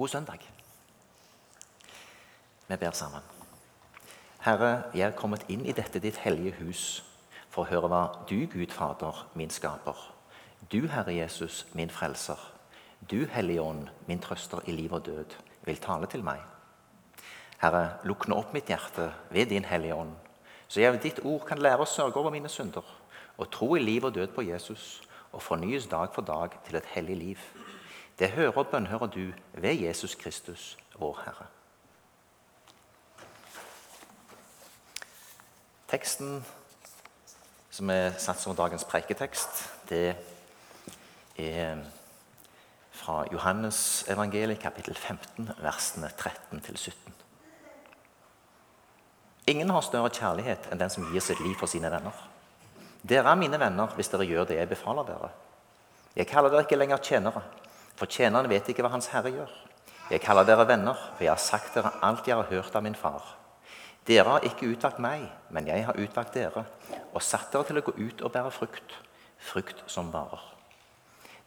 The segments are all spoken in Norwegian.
God søndag. Vi ber sammen. Herre, jeg er kommet inn i dette ditt hellige hus for å høre hva du, Gud Fader, min skaper, du, Herre Jesus, min frelser, du, Hellige Ånd, min trøster i liv og død, vil tale til meg. Herre, lukk nå opp mitt hjerte ved din Hellige Ånd, så jeg ved ditt ord kan lære å sørge over mine synder og tro i liv og død på Jesus og fornyes dag for dag til et hellig liv. Det hører og bønnhører du ved Jesus Kristus, vår Herre. Teksten som er satt som dagens preiketekst, det er fra Johannes evangeliet, kapittel 15, versene 13-17. Ingen har større kjærlighet enn den som gir sitt liv for sine venner. Dere er mine venner hvis dere gjør det jeg befaler dere. Jeg kaller dere ikke lenger tjenere, for tjeneren vet ikke hva hans herre gjør. Jeg kaller dere venner, for jeg har sagt dere alt jeg har hørt av min far. Dere har ikke utvalgt meg, men jeg har utvalgt dere og satt dere til å gå ut og bære frukt, frukt som varer.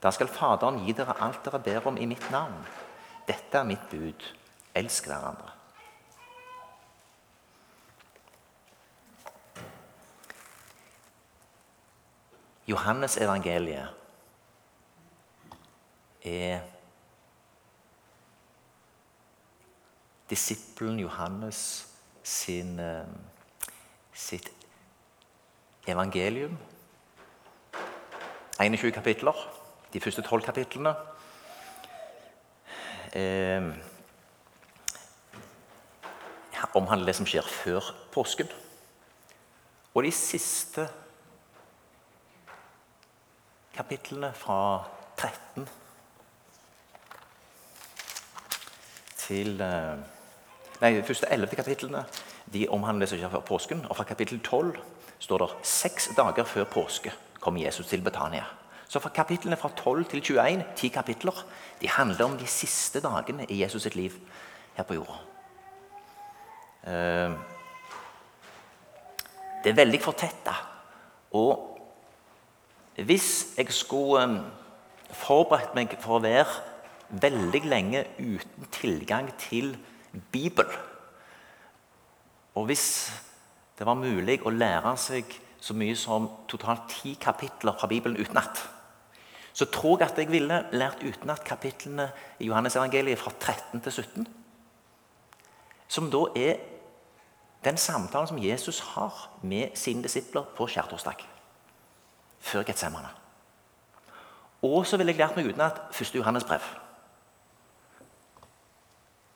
Da skal Faderen gi dere alt dere ber om i mitt navn. Dette er mitt bud. Elsk hverandre. Johannes evangeliet er disippelen Johannes' sin, eh, sitt evangelium. 21 kapitler, de første 12 kapitlene. Eh, omhandler det som skjer før påsken. Og de siste kapitlene fra 13 til eh, nei, de første elleve kapitlene de omhandler som skjer før påsken. Og fra kapittel 12 står det seks dager før påske kom Jesus til Betania. Så fra kapitlene fra 12 til 21, ti kapitler, de handler om de siste dagene i Jesus sitt liv her på jorda. Eh, det er veldig fortetta. Og hvis jeg skulle eh, forberedt meg for å være veldig lenge uten tilgang til Bibel. Og hvis det var mulig å lære seg så mye som totalt ti kapitler fra Bibelen utenat, så tror jeg at jeg ville lært utenat kapitlene i Johannes evangeliet fra 13 til 17. Som da er den samtalen som Jesus har med sine disipler på skjærtorsdag. Før Getsemane. Og så ville jeg lært meg utenat første Johannes brev.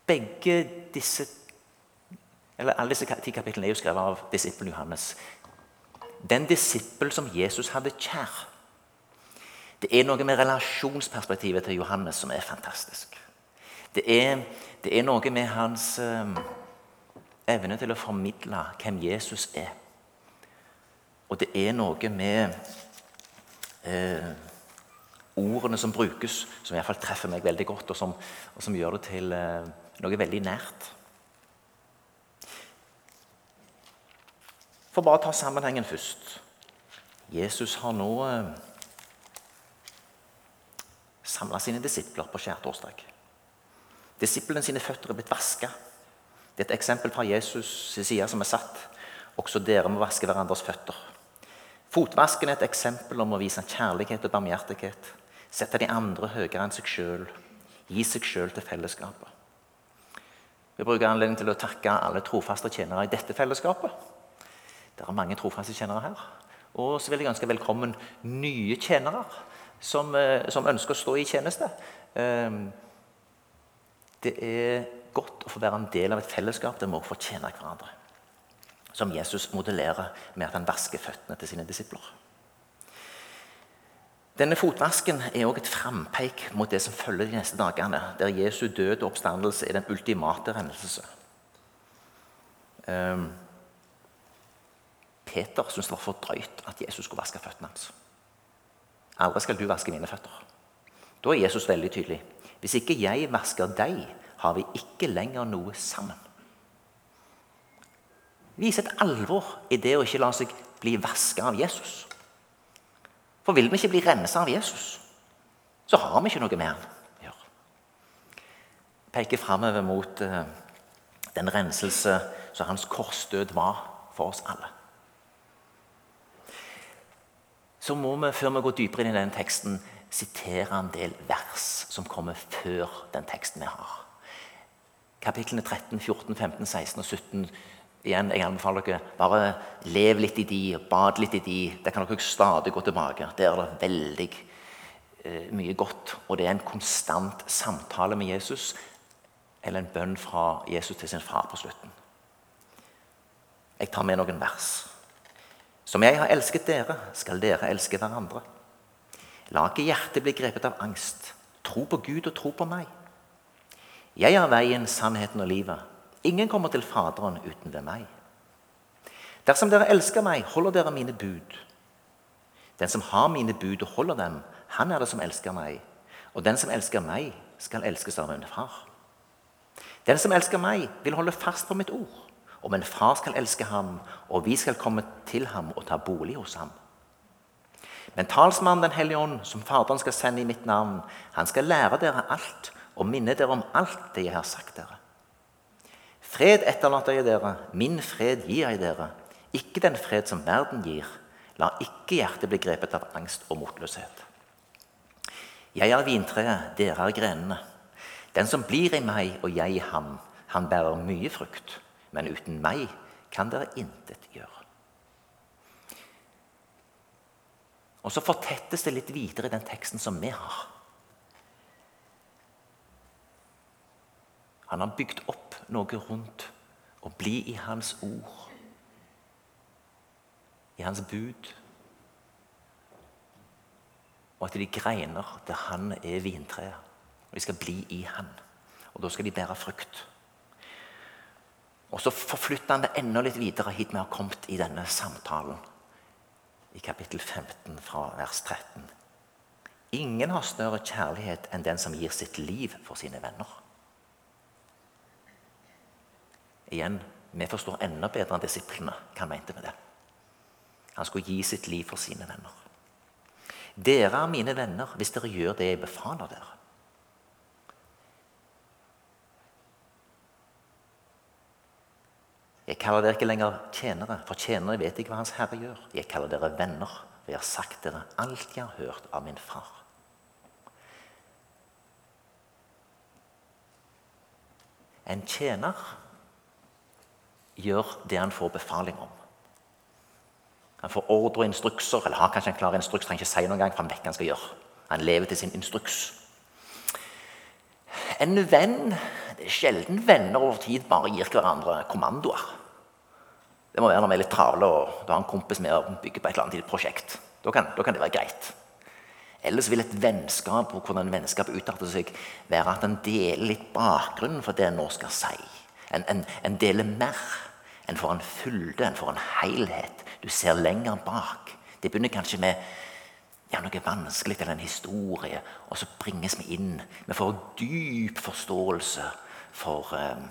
Begge disse eller Alle disse ti kapitlene er jo skrevet av disippelen Johannes. Den disippel som Jesus hadde kjær. Det er noe med relasjonsperspektivet til Johannes som er fantastisk. Det er, det er noe med hans eh, evne til å formidle hvem Jesus er. Og det er noe med eh, ordene som brukes, som i hvert fall treffer meg veldig godt, og som, og som gjør det til eh, noe veldig nært. For bare å ta sammenhengen først. Jesus har nå eh, samla sine disipler på skjærtorsdag. Disiplene sine føtter er blitt vaska. Det er et eksempel fra Jesus' side som er satt. Også dere må vaske hverandres føtter. Fotvasken er et eksempel om å vise kjærlighet og barmhjertighet. Sette de andre høyere enn seg sjøl. Gi seg sjøl til fellesskapet. Vi bruker anledning til å takke alle trofaste tjenere i dette fellesskapet. Det er mange trofaste tjenere her. Og så vil jeg ønske velkommen nye tjenere som, eh, som ønsker å stå i tjeneste. Ehm, det er godt å få være en del av et fellesskap der vi også får tjene hverandre. Som Jesus modellerer med at han vasker føttene til sine disipler. Denne fotvasken er også et frampeik mot det som følger de neste dagene, der Jesu død og oppstandelse er den ultimate rennelse. Um, Peter syntes det var for drøyt at Jesus skulle vaske føttene hans. Aldri skal du vaske mine føtter. Da er Jesus veldig tydelig. Hvis ikke jeg vasker deg, har vi ikke lenger noe sammen. Vise et alvor i det å ikke la seg bli vaska av Jesus. For vil vi ikke bli rensa av Jesus, så har vi ikke noe med han å gjøre. peker framover mot eh, den renselse som hans korsdød var for oss alle. Så må vi, før vi går dypere inn i den teksten, sitere en del vers som kommer før den teksten vi har. Kapitlene 13, 14, 15, 16 og 17 igjen, jeg anbefaler dere bare lev litt i de, bad litt i de. Der kan dere stadig gå tilbake. Der er det veldig eh, mye godt. Og det er en konstant samtale med Jesus, eller en bønn fra Jesus til sin far på slutten. Jeg tar med noen vers. Som jeg har elsket dere, skal dere elske hverandre. La ikke hjertet bli grepet av angst. Tro på Gud og tro på meg. Jeg er veien, sannheten og livet. Ingen kommer til Faderen uten ved meg. Dersom dere elsker meg, holder dere mine bud. Den som har mine bud og holder dem, han er det som elsker meg. Og den som elsker meg, skal elskes av min far. Den som elsker meg, vil holde fast på mitt ord. Og min far skal elske ham, og vi skal komme til ham og ta bolig hos ham. Men talsmannen Den hellige ånd, som Faderen skal sende i mitt navn, han skal lære dere alt og minne dere om alt det jeg har sagt dere. Fred etterlater jeg dere, min fred gir jeg dere. Ikke den fred som verden gir. La ikke hjertet bli grepet av angst og motløshet. Jeg er vintreet, dere er grenene. Den som blir i meg og jeg i ham, han bærer mye frukt. Men uten meg kan dere intet gjøre. Og så fortettes det litt videre i den teksten som vi har. Han har bygd opp noe rundt å bli i Hans ord, i Hans bud. Og at de greiner der han er vintreet. Og de skal bli i han. Og da skal de bære frukt. Og så forflytter han det enda litt videre hit vi har kommet i denne samtalen. I kapittel 15 fra vers 13. Ingen har større kjærlighet enn den som gir sitt liv for sine venner. Igjen, vi forstår enda bedre enn disiplene hva han mente med det. Han skulle gi sitt liv for sine venner. Dere er mine venner hvis dere gjør det jeg befaler dere. Jeg kaller dere ikke lenger tjenere, for tjenere vet ikke hva Hans Herre gjør. Jeg kaller dere venner, for jeg har sagt dere alt jeg har hørt av min far. En tjener gjør det han får befaling om. Han får ordre og instrukser, eller har kanskje en klar instruks, trenger ikke si noen gang, for han vet hva han skal gjøre. Han lever til sin instruks. En venn Det er sjelden venner over tid bare gir hverandre kommandoer. Det må være når vi er litt travle og du har en kompis med å bygge på et eller annet prosjekt. Da kan, da kan det være greit. Ellers vil et vennskap og hvordan vennskap utarter seg, være at en deler litt bakgrunnen for det en nå skal si. En, en, en deler mer. En får en fylde, en får en helhet. Du ser lenger bak. Det begynner kanskje med ja, noe vanskelig eller en historie, og så bringes vi inn. Vi får dyp forståelse for eh,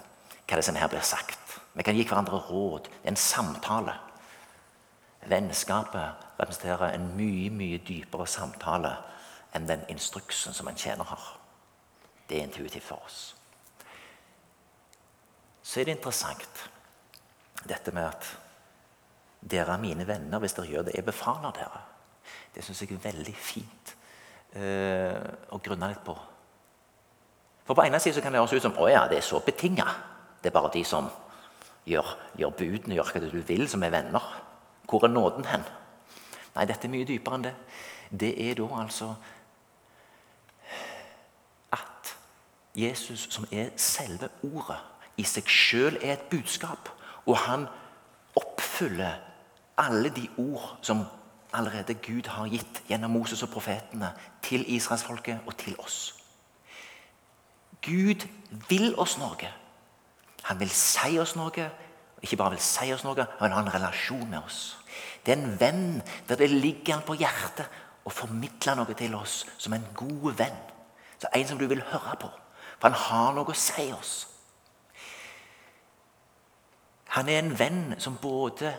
hva det som her blir sagt. Vi kan gi hverandre råd. Det er en samtale. Vennskapet representerer en mye mye dypere samtale enn den instruksen som en tjener har. Det er intuitivt for oss. Så er det interessant dette med at dere er mine venner hvis dere gjør det jeg befaler dere. Det syns jeg er veldig fint eh, å grunne litt på. For På ene side kan det høres ut som å ja, det er så betinga. Det er bare de som gjør, gjør budene, gjør hva du vil, som er venner. Hvor er nåden hen? Nei, dette er mye dypere enn det. Det er da altså at Jesus, som er selve ordet, i seg sjøl er et budskap. Og han oppfyller alle de ord som allerede Gud har gitt gjennom Moses og profetene til israelsfolket og til oss. Gud vil oss noe. Han vil si oss noe. Ikke bare vil si oss noe, han vil ha en relasjon med oss. Det er en venn der det ligger han på hjertet å formidle noe til oss som en god venn. Så En som du vil høre på. For han har noe å si oss. Han er en venn som både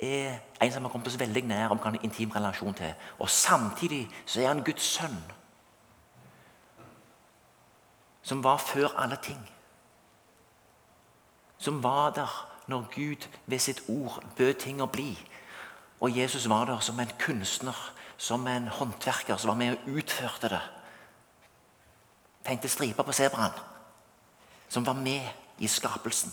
er en som har kommet oss veldig nær, og kan ha en intim relasjon til. Og samtidig så er han Guds sønn. som var før alle ting. Som var der når Gud ved sitt ord bød ting å bli. Og Jesus var der som en kunstner, som en håndverker som var med og utførte det. Tenkte striper på sebraen. Som var med i skapelsen.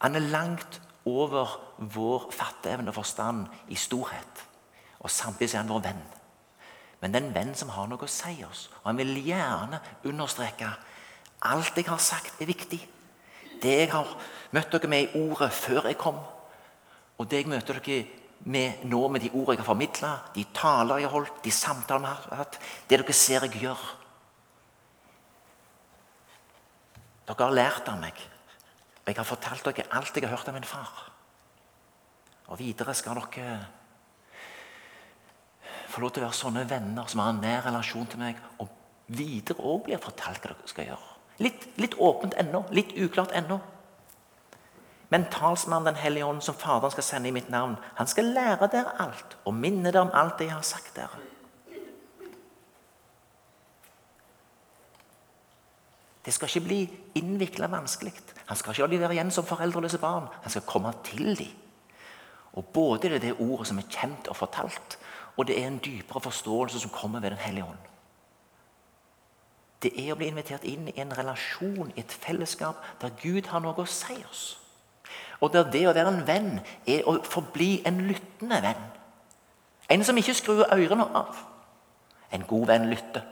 Han er langt over vår fatteevne og forstand i storhet. Og samtidig er han vår venn. Men det er en venn som har noe å si oss. Og han vil gjerne understreke alt jeg har sagt, er viktig. Det jeg har møtt dere med i ordet før jeg kom, og det jeg møter dere med nå med de ordene jeg har formidla, de taler jeg har holdt, de samtaler jeg har hatt, det dere ser jeg gjør Dere har lært av meg, jeg har fortalt dere alt jeg har hørt av min far. Og videre skal dere få lov til å være sånne venner som har en nær relasjon til meg, og videre òg blir fortalt hva dere skal gjøre. Litt, litt åpent ennå, litt uklart ennå. Men talsmannen Den hellige ånd, som Faderen skal sende i mitt navn, han skal lære dere alt og minne dere om alt det jeg har sagt dere. Det skal ikke bli innvikla vanskelig. Han skal ikke la dem være igjen som foreldreløse barn. Han skal komme til dem. Og Både det er det ordet som er kjent og fortalt, og det er en dypere forståelse som kommer ved Den hellige ånd. Det er å bli invitert inn i en relasjon, i et fellesskap, der Gud har noe å si oss. Og der det å være en venn er å forbli en lyttende venn. En som ikke skrur ørene av. En god venn lytter.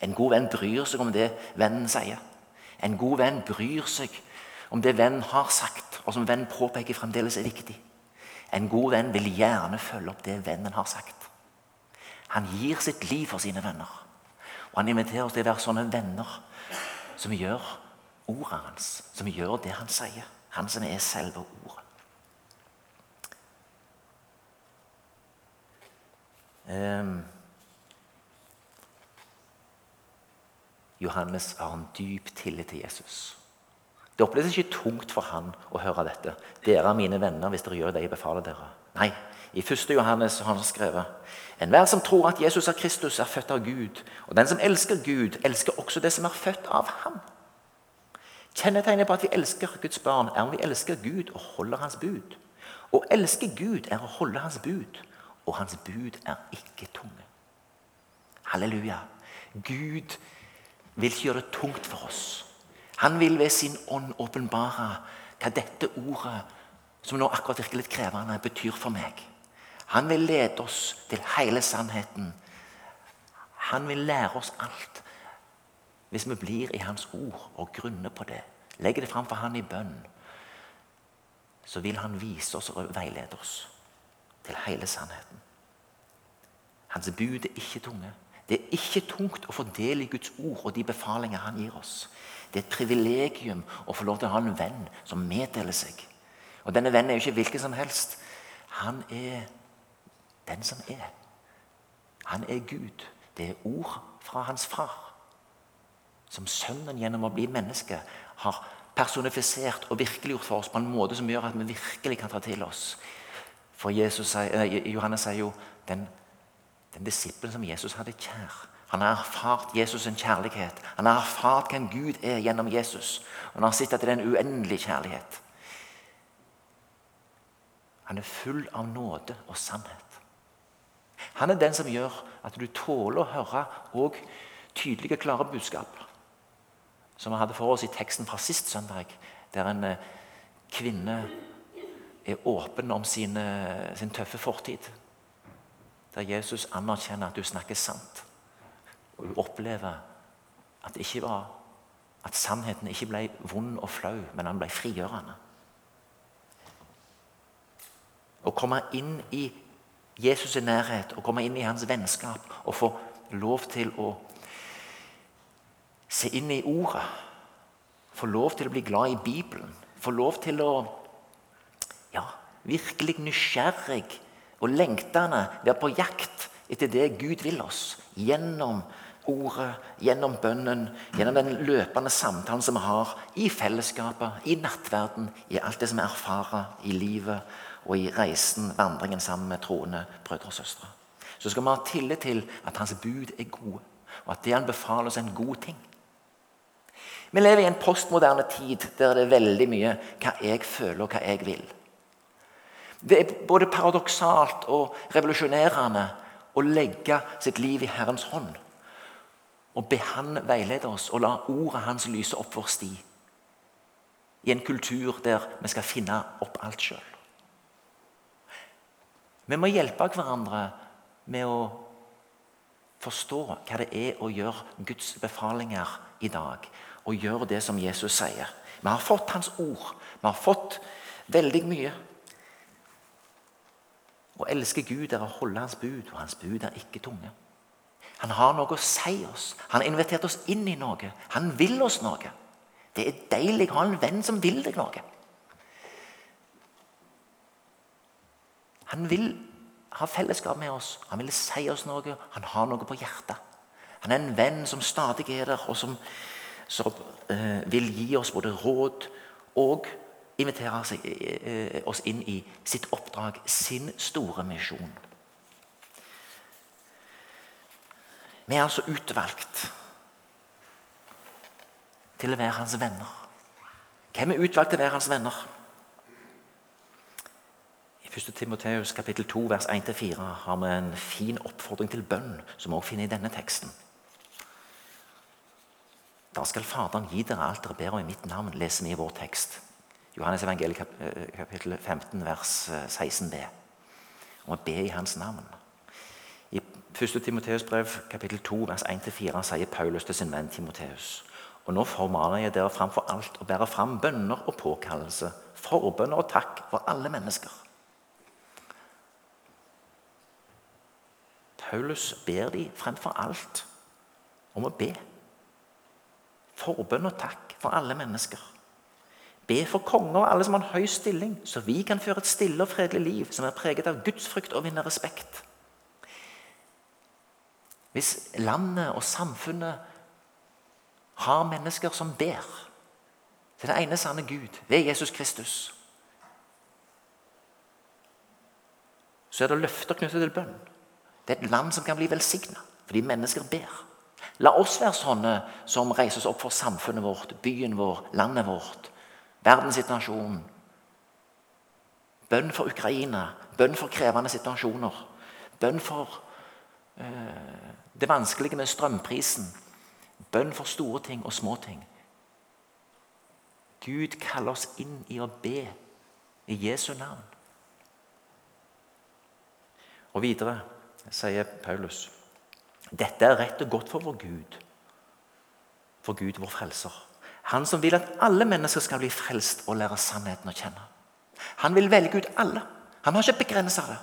En god venn bryr seg om det vennen sier. En god venn bryr seg om det vennen har sagt, og som vennen påpeker fremdeles er viktig. En god venn vil gjerne følge opp det vennen har sagt. Han gir sitt liv for sine venner. Og Han inviterer oss til å være sånne venner som gjør ordet hans, som gjør det han sier. Han som er selve ordet. Um, Johannes har en dyp tillit til Jesus. Det oppleves ikke tungt for han å høre dette. Dere er mine venner hvis dere gjør det jeg befaler dere. Nei, i 1. Johannes har han skrevet Enhver som tror at Jesus er Kristus, er født av Gud. Og den som elsker Gud, elsker også det som er født av ham. Kjennetegnet på at vi elsker Guds barn, er om vi elsker Gud og holder Hans bud. Å elske Gud er å holde Hans bud, og Hans bud er ikke tunge. Halleluja. Gud vil ikke gjøre det tungt for oss. Han vil ved sin ånd åpenbare hva dette ordet, som nå akkurat virker litt krevende, betyr for meg. Han vil lede oss til hele sannheten. Han vil lære oss alt hvis vi blir i Hans ord og grunner på det. Legger det fram for Han i bønn. Så vil Han vise oss og veilede oss til hele sannheten. Hans bud er ikke tunge. Det er ikke tungt å få del i Guds ord og de befalinger Han gir oss. Det er et privilegium å få lov til å ha en venn som meddeler seg. Og Denne vennen er jo ikke hvilken som helst. Han er den som er. Han er Gud. Det er ord fra hans far. Som Sønnen gjennom å bli menneske har personifisert og virkeliggjort for oss på en måte som gjør at vi virkelig kan ta til oss. For Jesus, Johannes sier jo den, den disippelen som Jesus hadde kjær. Han har erfart Jesus' sin kjærlighet. Han har erfart hvem Gud er gjennom Jesus. Og han har sett at det er en uendelig kjærlighet. Han er full av nåde og sannhet. Han er den som gjør at du tåler å høre og tydelige, klare budskap. Som vi hadde for oss i teksten fra sist søndag, der en eh, kvinne er åpen om sin, sin tøffe fortid. Der Jesus anerkjenner at du snakker sant. Og du opplever at, det ikke var, at sannheten ikke ble vond og flau, men han ble frigjørende. Å komme inn i Jesus' nærhet og komme inn i hans vennskap og få lov til å se inn i Ordet. Få lov til å bli glad i Bibelen. Få lov til å ja, virkelig nysgjerrig og lengtende være på jakt etter det Gud vil oss. Gjennom ordet, gjennom bønnen, gjennom den løpende samtalen som vi har i fellesskapet, i nattverden, i alt det som vi erfarer i livet og i reisen, vandringen sammen med troende brødre og søstre. Så skal vi ha tillit til at hans bud er gode. og at det han befaler oss, er en god ting. Vi lever i en postmoderne tid der det er veldig mye hva jeg føler og hva jeg vil. Det er både paradoksalt og revolusjonerende å legge sitt liv i Herrens hånd. Og be Han veilede oss og la ordet Hans lyse opp vår sti. I en kultur der vi skal finne opp alt sjøl. Vi må hjelpe hverandre med å forstå hva det er å gjøre Guds befalinger i dag. Og gjøre det som Jesus sier. Vi har fått Hans ord. Vi har fått veldig mye. Å elske Gud er å holde Hans bud, og Hans bud er ikke tunge. Han har noe å si oss. Han har invitert oss inn i noe. Han vil oss noe. Det er deilig å ha en venn som vil deg noe. Han vil ha fellesskap med oss. Han vil si oss noe. Han har noe på hjertet. Han er en venn som stadig er der, og som, som uh, vil gi oss både råd og invitere uh, oss inn i sitt oppdrag, sin store misjon. Vi er altså utvalgt til å være hans venner. Hvem er utvalgt til å være hans venner? I 1. Timoteus kapittel 2, vers 1-4 har vi en fin oppfordring til bønn, som vi også finner i denne teksten. Da skal Faderen gi dere alt dere ber om i mitt navn, leser vi i vår tekst. Johannes evangeliet eh, kapittel 15, vers 16b. Eh, om å be i Hans navn. I 1. Timoteus brev, kapittel 2, vers 1-4 sier Paulus til sin venn Timoteus. Og nå formaner jeg dere framfor alt å bære fram bønner og påkallelse, forbønner og takk for alle mennesker. Paulus ber de fremfor alt om å be. Forbønn og takk for alle mennesker. Be for konger og alle som har en høy stilling, så vi kan føre et stille og fredelig liv som er preget av gudsfrykt og vinne respekt. Hvis landet og samfunnet har mennesker som ber til det ene sanne Gud, ved Jesus Kristus, så er det løfter knyttet til bønn. Det er et land som kan bli velsigna fordi mennesker ber. La oss være sånne som reiser oss opp for samfunnet vårt, byen vår, landet vårt, verdenssituasjonen. Bønn for Ukraina, bønn for krevende situasjoner. Bønn for eh, det vanskelige med strømprisen. Bønn for store ting og små ting. Gud kaller oss inn i å be i Jesu navn. Og videre sier Paulus dette er rett og godt for vår Gud, for Gud vår frelser. Han som vil at alle mennesker skal bli frelst og lære sannheten å kjenne. Han vil velge ut alle. Han har ikke begrensa det.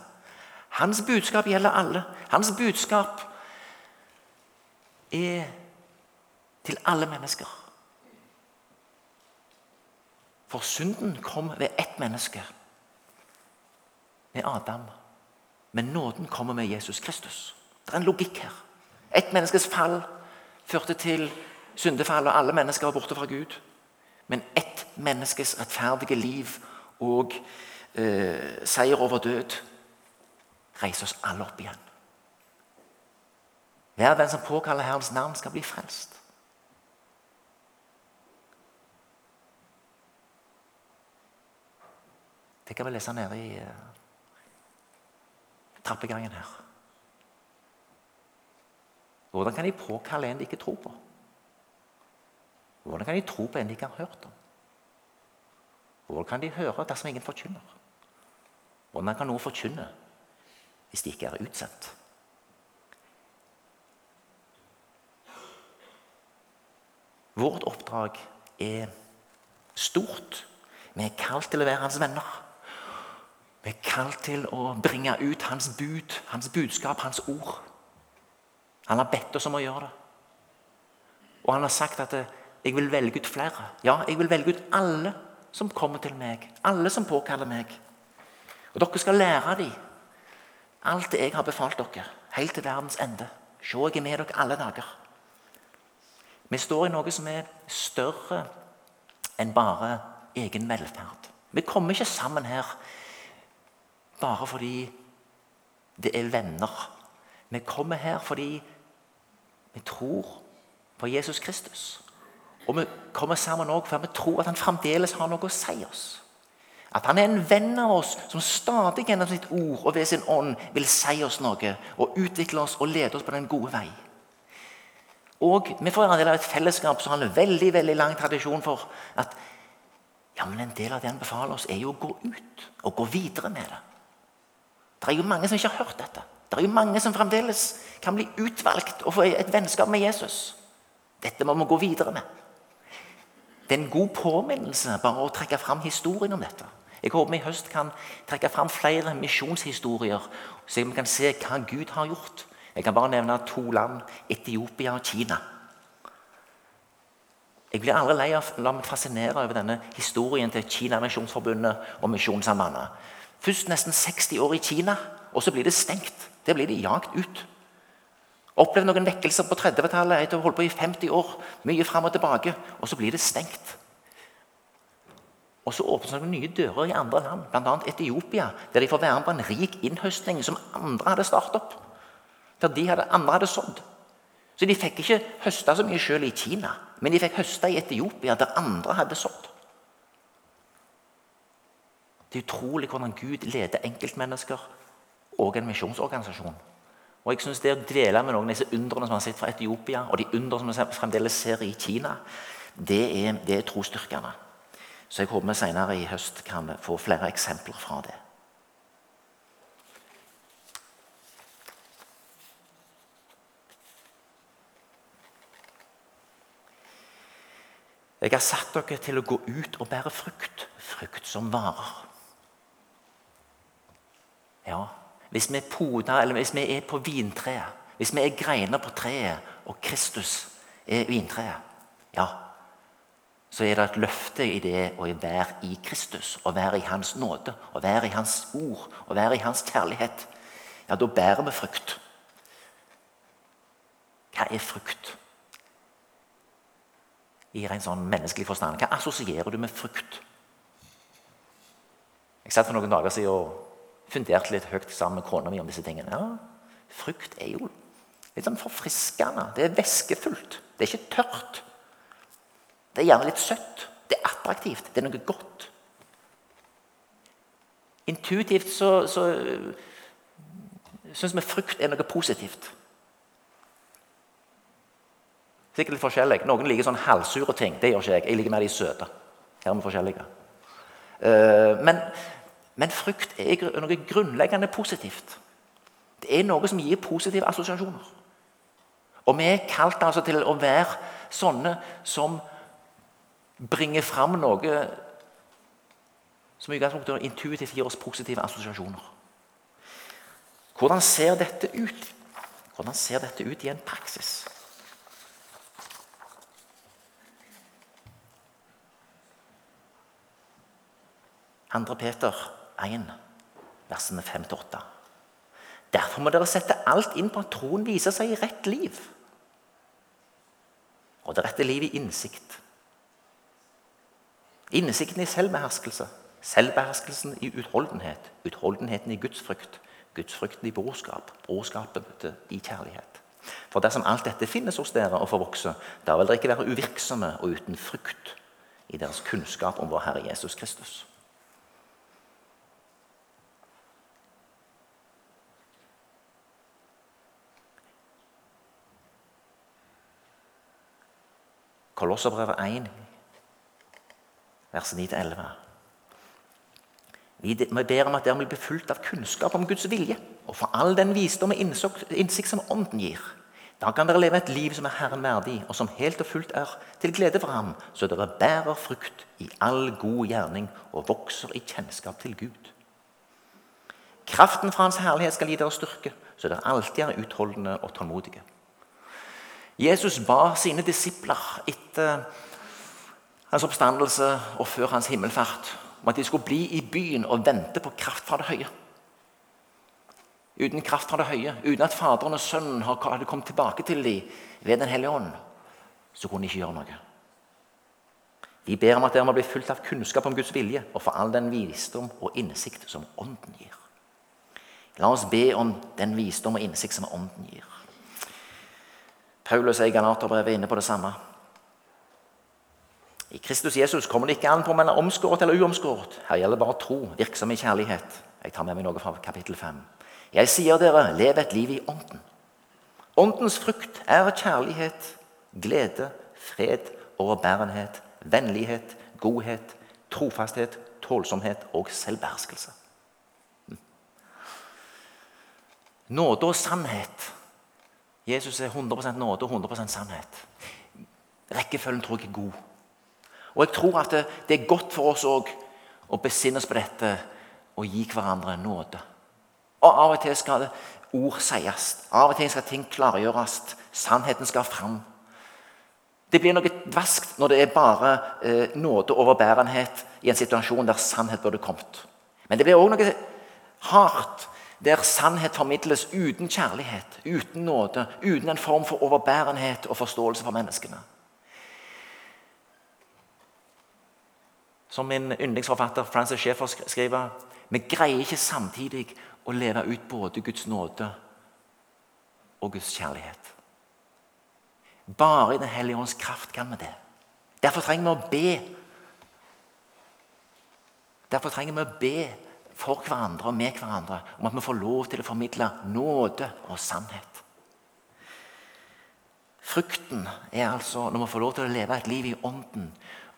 Hans budskap gjelder alle. Hans budskap er til alle mennesker. For synden kom ved ett menneske, med Adam. Men nåden kommer med Jesus Kristus. Det er en logikk her. Ett menneskes fall førte til syndefall, og alle mennesker var borte fra Gud. Men ett menneskes rettferdige liv og eh, seier over død reiser oss alle opp igjen. Hver den som påkaller Herrens navn, skal bli frelst. Det kan vi lese nede i uh, trappegangen her. Hvordan kan de påkalle en de ikke tror på? Hvordan kan de tro på en de ikke har hørt om? Hvordan kan de høre dersom ingen forkynner? Hvordan kan noe forkynne hvis de ikke er utsendt? Vårt oppdrag er stort. Vi er kalt til å være hans venner. Vi er kalt til å bringe ut hans bud, hans budskap, hans ord. Han har bedt oss om å gjøre det. Og han har sagt at 'jeg vil velge ut flere'. Ja, jeg vil velge ut alle som kommer til meg. Alle som påkaller meg. Og dere skal lære dem alt det jeg har befalt dere, helt til verdens ende. Se, jeg er med dere alle dager. Vi står i noe som er større enn bare egen velferd. Vi kommer ikke sammen her bare fordi det er venner. Vi kommer her fordi Vi tror på Jesus Kristus. Og vi kommer sammen også for vi tror at han fremdeles har noe å si oss. At han er en venn av oss som stadig gjennom sitt ord og ved sin ånd vil si oss noe og utvikle oss og lede oss på den gode vei. Og Vi får en del av et fellesskap som har en veldig veldig lang tradisjon for at ja, men en del av det han befaler oss, er jo å gå ut og gå videre med det. Det er jo mange som ikke har hørt dette. Det er jo mange som fremdeles kan bli utvalgt og få et vennskap med Jesus. Dette må vi gå videre med. Det er en god påminnelse bare å trekke fram historien om dette. Jeg håper vi i høst kan trekke fram flere misjonshistorier, så vi kan se hva Gud har gjort. Jeg kan bare nevne to land Etiopia og Kina. Jeg blir aldri lei av å la meg fascinere over denne historien til Kina-misjonsforbundet og Misjonssambandet. Først nesten 60 år i Kina, og så blir det stengt. Det blir de jagd ut. Opplevd noen vekkelser på 30-tallet etter ha holdt på i 50 år. Mye fram og tilbake, og så blir det stengt. Og så åpnes det noen nye dører i andre land, bl.a. Etiopia, der de får være med på en rik innhøstning som andre hadde startet opp. Der de hadde, andre hadde sådd. Så de fikk ikke høste så mye sjøl i Kina, men de fikk høste i Etiopia, der andre hadde sådd. Det er utrolig hvordan Gud leder enkeltmennesker og en misjonsorganisasjon. Og jeg synes Det å dvele med noen av disse undrene som har sett fra Etiopia, og de undrene som vi fremdeles ser i Kina, det er, det er trosstyrkende. Så jeg håper vi senere i høst kan få flere eksempler fra det. Jeg har satt dere til å gå ut og bære frukt. Frukt som varer. Ja, hvis vi er poda, eller hvis vi er på vintreet, hvis vi er greiner på treet, og Kristus er vintreet, ja, så er det et løfte i det å være i Kristus, å være i Hans nåde, å være i Hans ord, å være i Hans kjærlighet. Ja, da bærer vi frukt. Hva er frukt? I en sånn menneskelig forstand. Hva assosierer du med frukt? Jeg satt for noen dager siden og funderte litt høyt sammen med kona mi om disse tingene. Ja, Frukt er jo litt sånn forfriskende. Det er væskefullt. Det er ikke tørt. Det er gjerne litt søtt. Det er attraktivt. Det er noe godt. Intuitivt så, så syns vi frukt er noe positivt. Sikkert litt forskjellig. Noen liker sånn halvsure ting. Det gjør ikke jeg. Jeg liker mer de søte. Her er vi forskjellige. Uh, men men frykt er noe grunnleggende positivt. Det er noe som gir positive assosiasjoner. Og vi er kalt altså til å være sånne som bringer fram noe som i utgangspunktet intuitivt gir oss positive assosiasjoner. Hvordan ser dette ut? Hvordan ser dette ut i en praksis? Andre Peter 1, versene 5-8. Derfor må dere sette alt inn på at troen viser seg i rett liv. Og det rette liv i innsikt. Innsikten i selvbeherskelse. Selvbeherskelsen i utholdenhet. Utholdenheten i gudsfrykt. Gudsfrykten i brorskap. Brorskapet i kjærlighet. For dersom alt dette finnes hos dere og får vokse, da vil dere ikke være uvirksomme og uten frukt i deres kunnskap om vår Herre Jesus Kristus. Kolosserbrevet 1, vers 9-11. Vi ber om at dere blir befulgt av kunnskap om Guds vilje og for all den visdom og innsikt som Ånden gir. Da kan dere leve et liv som er Herren verdig, og som helt og fullt er til glede for Ham, så dere bærer frukt i all god gjerning og vokser i kjennskap til Gud. Kraften fra Hans herlighet skal gi dere styrke, så dere alltid er utholdende og tålmodige. Jesus ba sine disipler etter hans oppstandelse og før hans himmelfart om at de skulle bli i byen og vente på kraft fra det høye. Uten kraft fra det høye, uten at Faderen og Sønnen hadde kommet tilbake til dem ved Den hellige ånd, så kunne de ikke gjøre noe. De ber om at dere må bli fulgt av kunnskap om Guds vilje og for all den visdom og innsikt som Ånden gir. La oss be om den visdom og innsikt som Ånden gir. Paulus er i Galaterbrevet inne på det samme. I Kristus Jesus kommer det ikke an på om man er omskåret eller uomskåret. Her gjelder bare tro, virksom i kjærlighet. Jeg tar med meg noe fra kapittel 5. Jeg sier dere, lev et liv i Ånden. Åndens frukt er kjærlighet, glede, fred, overbærenhet, vennlighet, godhet, trofasthet, tålsomhet og selvbeherskelse. Nåde og sannhet. Jesus er 100 nåde og 100 sannhet. Rekkefølgen tror jeg er god. Og jeg tror at det, er godt for oss òg å besinne oss på dette og gi hverandre nåde. Og Av og til skal ord sies. Av og til skal ting klargjøres. Sannheten skal fram. Det blir noe dvaskt når det er bare eh, nåde og overbærenhet i en situasjon der sannhet burde kommet. Men det blir òg noe hardt der sannhet formidles uten kjærlighet, uten nåde, uten en form for overbærenhet og forståelse for menneskene. Som min yndlingsforfatter Francis Schaeffer skriver vi greier ikke samtidig å leve ut både Guds nåde og Guds kjærlighet. Bare i Den hellige ånds kraft kan vi det. Derfor trenger vi å be. Derfor trenger vi å be for hverandre og med hverandre om at vi får lov til å formidle nåde og sannhet. Frukten er altså når vi får lov til å leve et liv i Ånden,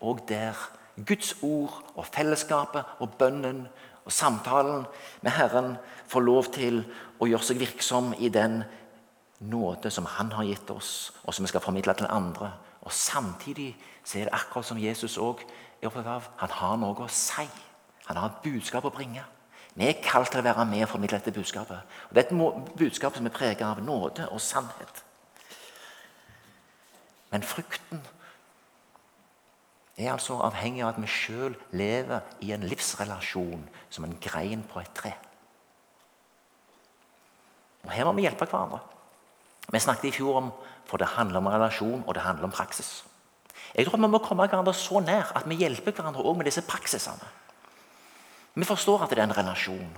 og der Guds ord og fellesskapet og bønnen og samtalen med Herren får lov til å gjøre seg virksom i den nåde som Han har gitt oss, og som vi skal formidle til andre. Og Samtidig så er det akkurat som Jesus òg er opptatt av. Han har noe å si. Han har et budskap å bringe. Vi er kalt til å være med og formidle dette budskapet. Og Det er et budskap som er preget av nåde og sannhet. Men frukten er altså avhengig av at vi sjøl lever i en livsrelasjon som en grein på et tre. Og Her må vi hjelpe hverandre. Vi snakket i fjor om for det handler om relasjon og det handler om praksis. Jeg tror vi må komme hverandre så nær at vi hjelper hverandre også med disse praksisene. Vi forstår at det er en relasjon.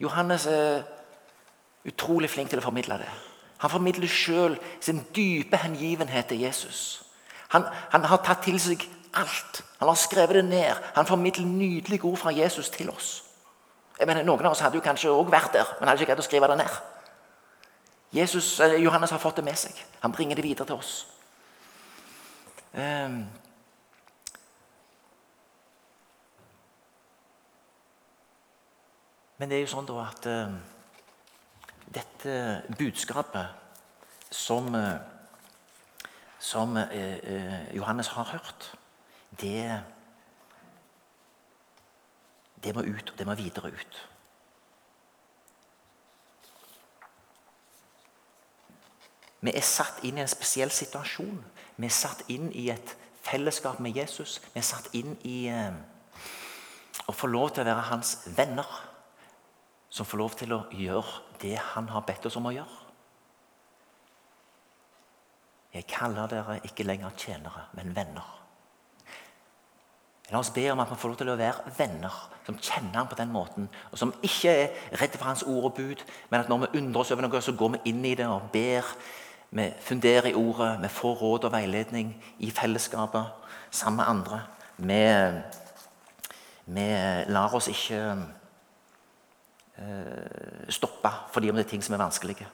Johannes er utrolig flink til å formidle det. Han formidler sjøl sin dype hengivenhet til Jesus. Han, han, har tatt til seg alt. Han har skrevet det ned. Han formidler nydelige ord fra Jesus til oss. Jeg mener, Noen av oss hadde jo kanskje òg vært der, men hadde ikke greid å skrive det ned. Jesus, eh, Johannes har fått det med seg. Han bringer det videre til oss. Um, Men det er jo sånn da at uh, dette budskapet som uh, som eh, eh, Johannes har hørt, det, det må ut, og det må videre ut. Vi er satt inn i en spesiell situasjon. Vi er satt inn i et fellesskap med Jesus. Vi er satt inn i eh, å få lov til å være hans venner. Som får lov til å gjøre det han har bedt oss om å gjøre. Jeg kaller dere ikke lenger tjenere, men venner. La oss be om at vi får lov til å være venner som kjenner ham på den måten, og som ikke er redde for hans ord og bud, men at når vi undrer oss over noe, så går vi inn i det og ber. Vi funderer i ordet, vi får råd og veiledning i fellesskapet sammen med andre. Vi, vi lar oss ikke stoppe fordi om det er ting som er vanskelige.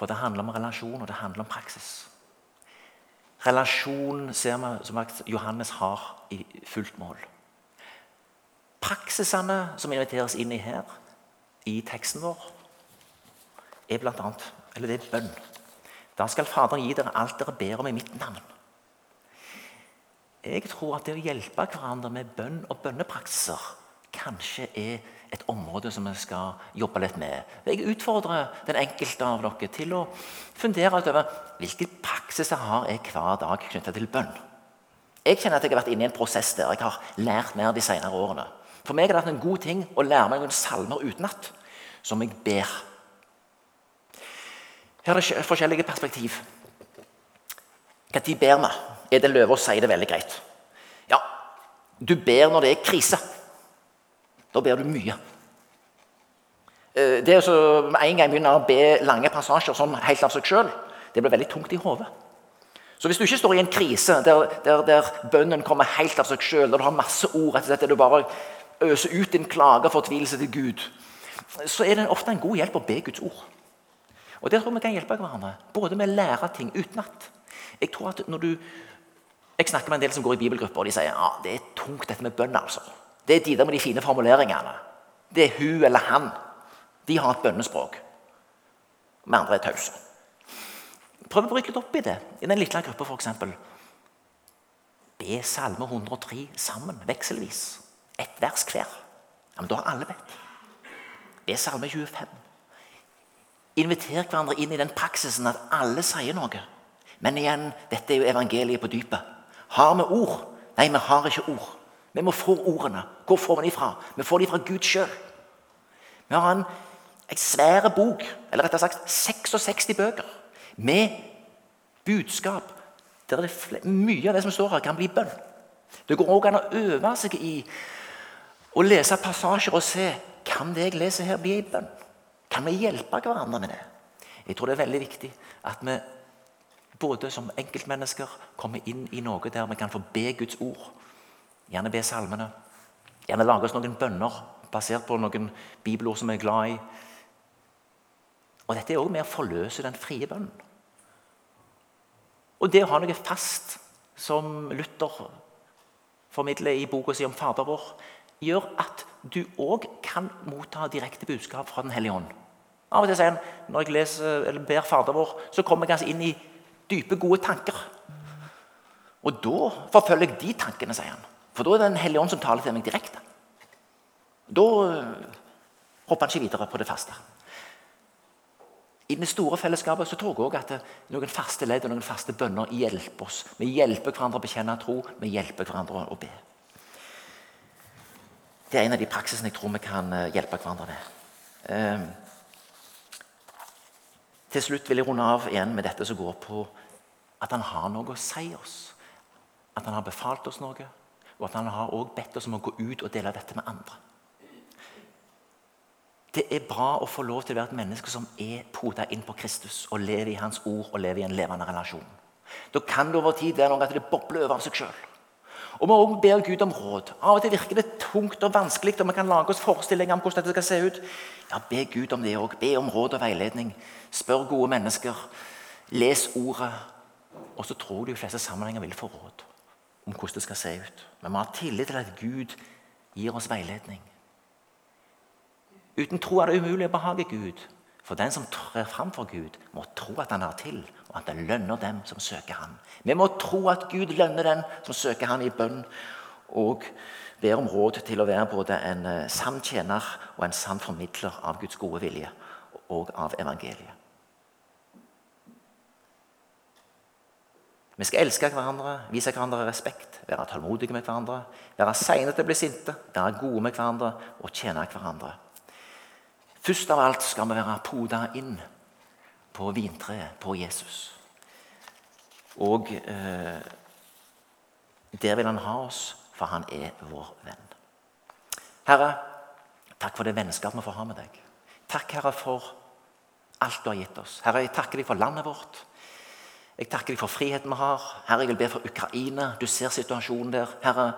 For det handler om relasjon, og det handler om praksis. Relasjon ser vi som Johannes har i fullt mål. Praksisene som inviteres inn i her, i teksten vår, er blant annet, eller det er bønn. Da skal Faderen gi dere alt dere ber om i mitt navn. Jeg tror at det å hjelpe hverandre med bønn og bønnepraksiser kanskje er et område som vi skal jobbe litt med. Jeg utfordrer den enkelte av dere til å fundere over hvilke praksiser har jeg hver dag knyttet til bønn. Jeg kjenner at jeg har vært inne i en prosess der jeg har lært mer de senere årene. For meg har det vært en god ting å lære meg noen salmer utenat, som jeg ber. Her er det forskjellige perspektiv. Når ber vi? Løve å si det veldig greit? Ja, du ber når det er krise. Da ber du mye. eh, det å med en gang begynne å be lange passasjer sånn helt av seg sjøl, det blir veldig tungt i hodet. Så hvis du ikke står i en krise der, der, der bønnen kommer helt av seg sjøl, der du har masse ord rett og der du bare øser ut din klage og fortvilelse til Gud, så er det ofte en god hjelp å be Guds ord. Og Der tror jeg vi kan hjelpe hverandre, både med å lære ting utenat. Jeg tror at når du jeg snakker med en del som går i bibelgrupper, og de sier ja, det er tungt dette med bønn. altså. Det er de der med de fine formuleringene. Det er hun eller han. De har et bønnespråk. Vi andre er tause. Prøv å bryte litt opp i det i den lille gruppa, f.eks. Be Salme 103 sammen, vekselvis. Ett vers hver. Ja, men Da har alle bedt. Be Salme 25. Inviter hverandre inn i den praksisen at alle sier noe. Men igjen, dette er jo evangeliet på dypet. Har vi ord? Nei, vi har ikke ord. Vi må få ordene. Hvor får vi de fra? Vi får de fra Gud sjøl. Vi har en, en svær bok, eller rettere sagt 66 bøker, med budskap der mye av det som står her, kan bli bønn. Det går også an å øve seg i å lese passasjer og se kan det jeg leser her, bli en bønn. Kan vi hjelpe hverandre med det? Jeg tror det er veldig viktig at vi både som enkeltmennesker komme inn i noe der vi kan få be Guds ord. Gjerne be salmene. Gjerne lage oss noen bønner basert på noen bibelord som vi er glad i. Og Dette er også med å forløse den frie bønnen. Og det å ha noe fast, som Luther formidler i boka si om Fader vår, gjør at du òg kan motta direkte budskap fra Den hellige ånd. Av og til sier han, Når jeg leser, eller ber Fader vår, så kommer jeg kanskje inn i dype, gode tanker. Og da forfølger jeg de tankene, sier han. For da er det Den hellige ånd som taler til meg direkte. Da eh, hopper han ikke videre på det faste. I det store fellesskapet så tror jeg også at noen faste ledd og noen faste bønner hjelper oss. Vi hjelper hverandre å bekjenne tro, vi hjelper hverandre å be. Det er en av de praksisene jeg tror vi kan eh, hjelpe hverandre med. Ehm, til slutt vil jeg runde av igjen med dette som går på at han har noe å si oss. At han har befalt oss noe, og at han har også bedt oss om å gå ut og dele dette med andre. Det er bra å få lov til å være et menneske som er poda inn på Kristus og lever i Hans ord og lever i en levende relasjon. Da kan det over tid være noe at det bobler over av seg sjøl. Og vi også ber Gud om råd. Av og til virker det tungt og vanskelig, og vi kan lage oss forestillinger om hvordan dette skal se ut. Ja, Be Gud om det òg. Be om råd og veiledning. Spør gode mennesker. Les ordet. Og så tror du fleste sammenhenger vil få råd om hvordan det skal se ut. Men vi har tillit til at Gud gir oss veiledning. Uten tro er det umulig å behage Gud. For den som trer fram for Gud, må tro at han har til, og at det lønner dem som søker ham. Vi må tro at Gud lønner den som søker ham i bønn, og ber om råd til å være både en eh, sann tjener og en sann formidler av Guds gode vilje og av evangeliet. Vi skal elske hverandre, vise hverandre respekt, være tålmodige med hverandre, være seine til å bli sinte, være gode med hverandre og tjene hverandre. Først av alt skal vi være poda inn på vintreet, på Jesus. Og eh, der vil han ha oss, for han er vår venn. Herre, takk for det vennskapet vi får ha med deg. Takk, Herre, for alt du har gitt oss. Herre, jeg takker deg for landet vårt. Jeg takker deg for friheten vi har. Herre, jeg vil be for Ukraina. Du ser situasjonen der. Herre,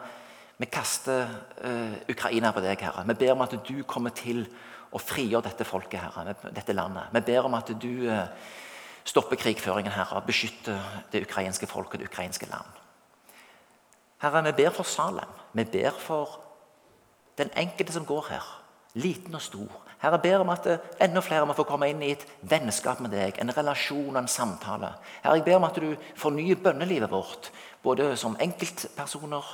vi kaster uh, Ukraina på deg, Herre. Vi ber om at du kommer til å frigjøre dette folket, Herre, dette landet. Vi ber om at du uh, stopper krigføringen, Herre, beskytter det ukrainske folket det ukrainske land. Herre, vi ber for Salem. Vi ber for den enkelte som går her, liten og stor. Herre, ber om at eh, enda flere må få komme inn i et vennskap med deg, en relasjon og en samtale. Herre, jeg ber om at du fornyer bønnelivet vårt, både som enkeltpersoner,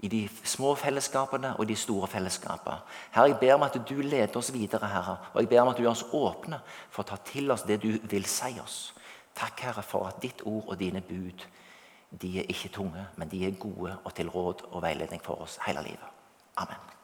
i de små fellesskapene og de store fellesskapene. Herre, jeg ber om at du leder oss videre, Herre. Og jeg ber om at du gjør oss åpne for å ta til oss det du vil si oss. Takk, Herre, for at ditt ord og dine bud de er ikke tunge, men de er gode og til råd og veiledning for oss hele livet. Amen.